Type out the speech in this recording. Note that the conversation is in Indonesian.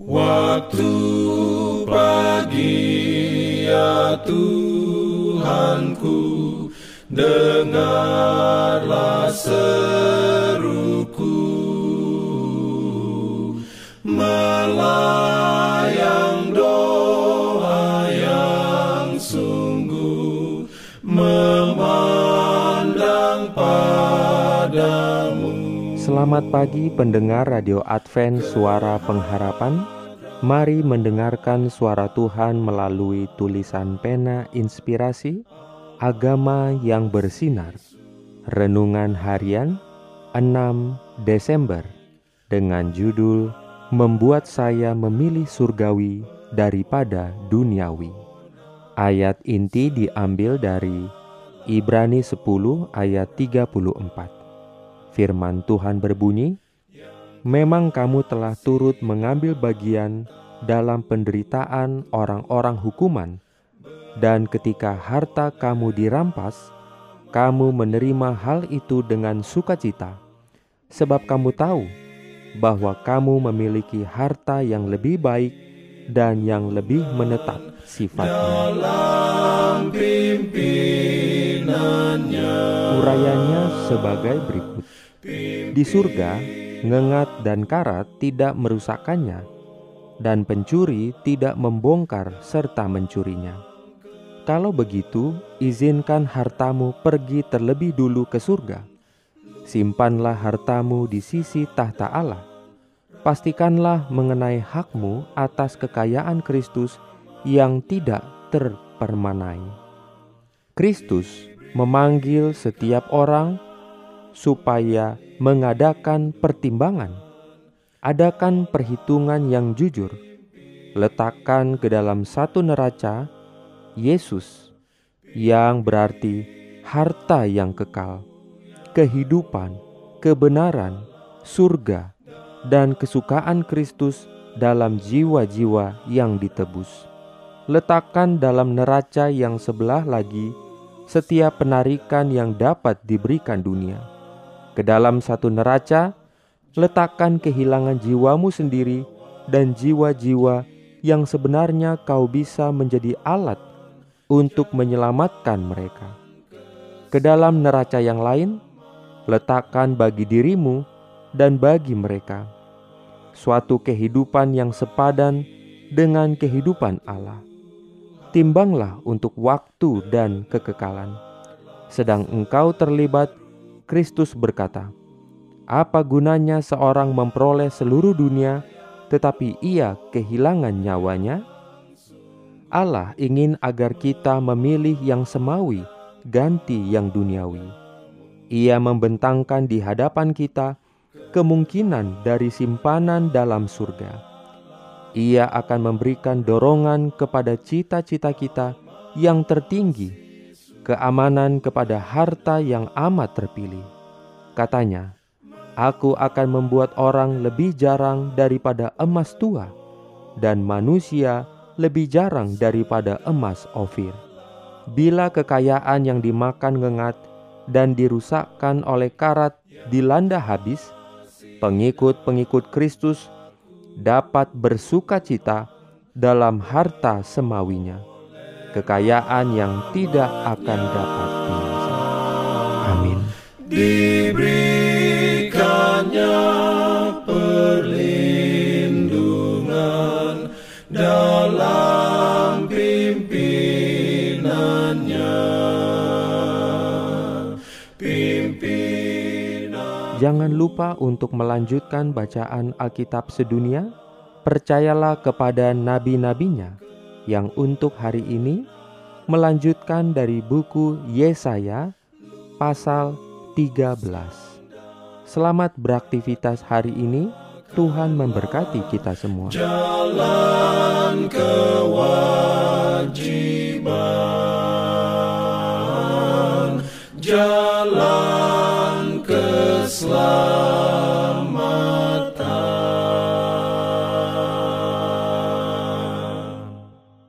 Waktu pagi ya Tuhanku Dengarlah seruku Selamat pagi pendengar Radio Advent Suara Pengharapan. Mari mendengarkan suara Tuhan melalui tulisan pena inspirasi Agama yang bersinar. Renungan harian 6 Desember Dengan judul Membuat saya memilih surgawi daripada duniawi. Ayat inti diambil dari Ibrani 10 ayat 34 Firman Tuhan berbunyi, "Memang kamu telah turut mengambil bagian dalam penderitaan orang-orang hukuman, dan ketika harta kamu dirampas, kamu menerima hal itu dengan sukacita, sebab kamu tahu bahwa kamu memiliki harta yang lebih baik dan yang lebih menetap sifatnya." Urayanya sebagai berikut. Di surga, ngengat dan karat tidak merusakkannya, dan pencuri tidak membongkar serta mencurinya. Kalau begitu, izinkan hartamu pergi terlebih dulu ke surga. Simpanlah hartamu di sisi tahta Allah. Pastikanlah mengenai hakmu atas kekayaan Kristus yang tidak terpermanai. Kristus memanggil setiap orang supaya mengadakan pertimbangan. Adakan perhitungan yang jujur. Letakkan ke dalam satu neraca Yesus yang berarti harta yang kekal, kehidupan, kebenaran, surga, dan kesukaan Kristus dalam jiwa-jiwa yang ditebus. Letakkan dalam neraca yang sebelah lagi setiap penarikan yang dapat diberikan dunia ke dalam satu neraca, letakkan kehilangan jiwamu sendiri dan jiwa-jiwa yang sebenarnya kau bisa menjadi alat untuk menyelamatkan mereka. Ke dalam neraca yang lain, letakkan bagi dirimu dan bagi mereka suatu kehidupan yang sepadan dengan kehidupan Allah. Timbanglah untuk waktu dan kekekalan, sedang engkau terlibat Kristus berkata, "Apa gunanya seorang memperoleh seluruh dunia, tetapi ia kehilangan nyawanya?" Allah ingin agar kita memilih yang semawi ganti yang duniawi. Ia membentangkan di hadapan kita kemungkinan dari simpanan dalam surga. Ia akan memberikan dorongan kepada cita-cita kita yang tertinggi keamanan kepada harta yang amat terpilih. Katanya, Aku akan membuat orang lebih jarang daripada emas tua, dan manusia lebih jarang daripada emas ofir. Bila kekayaan yang dimakan ngengat dan dirusakkan oleh karat dilanda habis, pengikut-pengikut Kristus dapat bersuka cita dalam harta semawinya kekayaan yang tidak akan dapat binasa. Amin. Diberikannya perlindungan dalam pimpinannya. Pimpinan. Jangan lupa untuk melanjutkan bacaan Alkitab sedunia. Percayalah kepada nabi-nabinya yang untuk hari ini melanjutkan dari buku Yesaya pasal 13. Selamat beraktivitas hari ini. Tuhan memberkati kita semua. Jalan kewajiban. Jalan